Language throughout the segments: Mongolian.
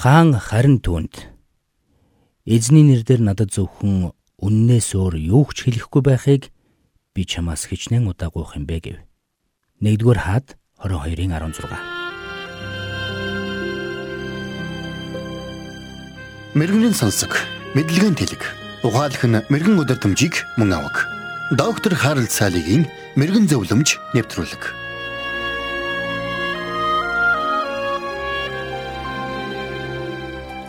Хаан харин түүнд эзний нэрээр надад зөвхөн үннээс өөр юу ч хэлэхгүй байхыг би чамаас хичнээн удаа гуйх юм бэ гэв. 1-р хаад 22-ын 16. Мэргэний сонсог, мэдлэгийн тэлэг. Ухаалх нь мэрэгэн өдөртөмжийг мөн авах. Доктор Харалт цаалогийн мэрэгэн зөвлөмж нэвтрүүлэг.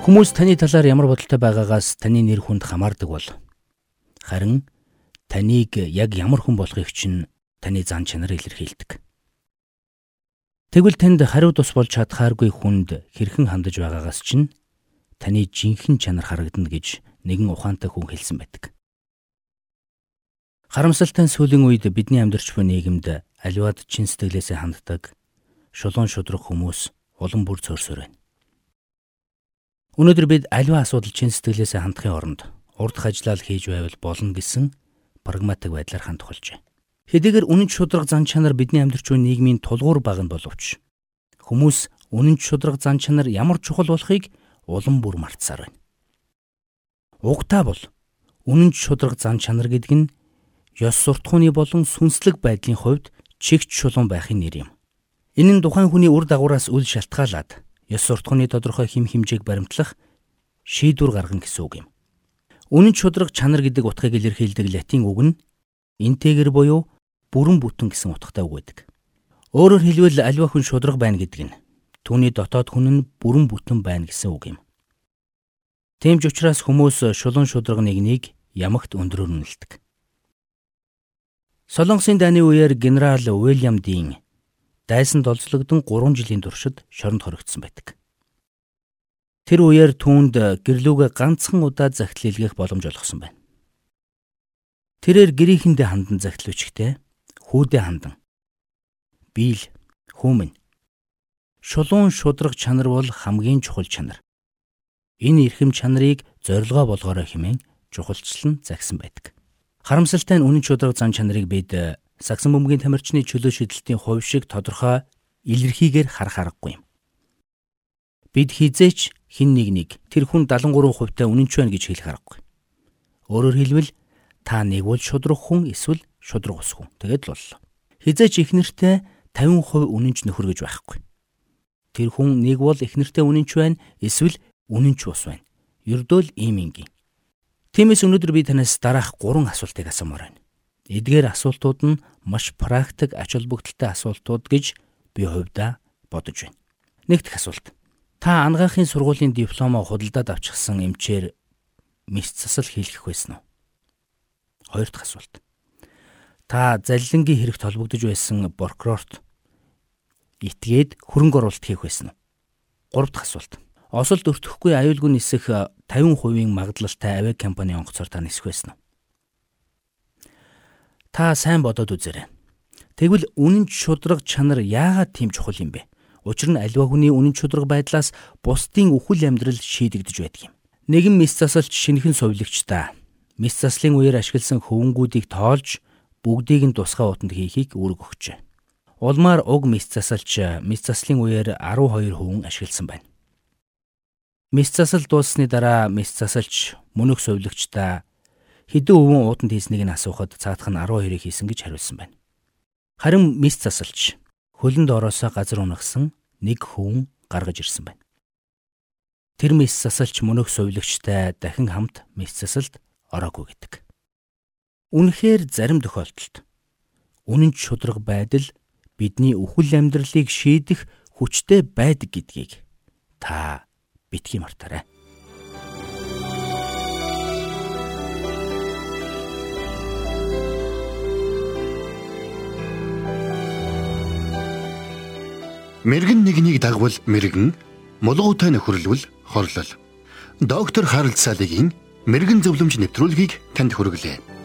Хүмүүс таны талаар ямар бодолтой байгаагаас таны нэр хүнд хамаардаг бол харин таныг яг ямар хүн болохыг чинь таны зан чанар илэрхийлдэг. Тэгвэл танд хариу тус болж чадхааргүй хүнд хэрхэн хандаж байгаагаас чинь таны жинхэнэ чанар харагдана гэж нэгэн ухаантай хүн хэлсэн байдаг. Харамсалтай сүүлийн үед бидний амьдарч буй нийгэмд аливаад чин сэтгэлээсээ ханддаг шулуун шудраг хүмүүс улам бүр цөөрсөр байна. Өнөөдөр бид аливаа асуудал чин сэтгэлээсээ хандахын оронд урдх ажиллал хийж байвал болно гэсэн прагматик байдлаар хандах болжээ. Хэдийгээр үнэн шудраг зан чанар бидний амьдарч буй нийгмийн тулгуур баг нь боловч хүмүүс үнэн шудраг зан чанар ямар чухал болохыг улам бүр мартсаар байна. Угтаа бол үнэн шудраг зан чанар гэдэг нь ёс суртахууны болон сүнслэг байдлын хувьд чигт шулуун байхын нэр юм. Энэ нь тухайн хүний үр дагавраас үл шалтгаалаад ёс суртахууны тодорхой хим хэмжээг баримтлах шийдвэр гаргана гэсэн үг юм. Үнэн шудраг чанар гэдэг утгыг илэрхийлдэг латин үг нь интегр буюу бүрэн бүтэн гэсэн утгатай үг байдаг. Өөрөөр хэлбэл аливаа хүн шудраг байна гэдэг нь түүний дотоод хүн нь бүрэн бүтэн байна гэсэн үг юм. Тийм ч учраас хүмүүс шулуун шудраг нэгнийг ямагт өндрөөр нэлдэг. Солонгосын дайны үеэр генерал Уильям Дин дайсанд олзлогдсон 3 жилийн туршид шоронд хоригдсон байдаг. Тэр үеэр түүнд гэрлүүгээ ганцхан удаа захидлилгэх боломж олгосон байна. Тэрээр гэрийнхэндээ хандан захидлуучгтэй хүүдээ хандан биел хүмүн шулуун шудраг чанар бол хамгийн чухал чанар. Энэ эрхэм чанарыг зорилгоо болгоорой хэмээн чухалчлан загсан байдаг. Харамсалтай нь үнэн шудраг зан чанарыг бид сагсан бөмбөгийн тамирчны чөлөө шидэлтийн хувь шиг тодорхой илэрхийгээр харах аргагүй юм. Бид хизээч хин нэг нэг тэр хүн 73% та үнэнч байна гэж хэлэх аргагүй. Өөрөөр хэлбэл та нэг бол шудраг хүн эсвэл шудраг ус хүн. Тэгэд л боллоо. Хизээч их нэртэй 50% үнэнч нөхөр гэж байхгүй. Тэр хүн нэг бол их нэртэй үнэнч байна эсвэл үнэнч ус байна. Ердөө л ийм ингийн. Тиймээс өнөөдөр би танаас дараах 3 асуултыг асуумаар байна. Эдгээр асуултууд нь маш практик ач холбогдолтой асуултууд гэж би хувьдаа бодож байна. Нэгдүгээр асуулт. Та ангаахын сургуулийн дипломоо худалдаад авчихсан эмчээр мэс засал хийлгэх байсан уу? Хоёр дахь асуулт. Та залилангийн хэрэгт холбогдож байсан прокурорт итгээд хөрөнгө оруулалт хийх байсан уу? Гурав дахь асуулт. Осолд өртөхгүй аюулгүй нисэх 50%-ийн магадлалтай авиа компани онгоцоор та нисэх байсан уу? Та сайн бодоод үзээрэй. Тэгвэл үнэн шудраг чанар яагаад тийм чухал юм бэ? Учир нь аливаа хүний үнэн шудраг байдлаас бусдын үхэл амьдрал шийдэгдэж байдаг юм. Нэгэн мис засалч шинэхэн сувилагч та мис заслын үеэр ашигласан хөвөнгүүдийг тоолж бүгдийг нь тусгай утанд хийхийг үүрэг өгчээ. Улмаар уг мис засалч мис заслын үеэр 12 хөвөн ашигласан байна. Мис засал дууссаны дараа мис засалч мөнөх сувилагчдаа хэдэн өвөн ууданд хийснийг нь асуухад цаадах нь 12-ыг хийсэн гэж хариулсан байна. Харин мис засалж хөлөнд ороосоо газар унагсан нэг хүн гаргаж ирсэн байна. Тэр мис засалч мөнөх сувилагчтай дахин хамт мис засалд ороогүй гэдэг. Үнэхээр зарим тохиолдолд үнэн шудраг байдал бидний үхэл амьдралыг шийдэх хүчтэй байдаг гэдгийг та битгий мартаарай. Мэргэн нэгнийг дагвал мэргэн, мулгуутай нөхөрлөл хорлол. Доктор Харалт Салигийн мэрэгэн зөвлөмж нэвтрүүлгийг танд хүргэлээ.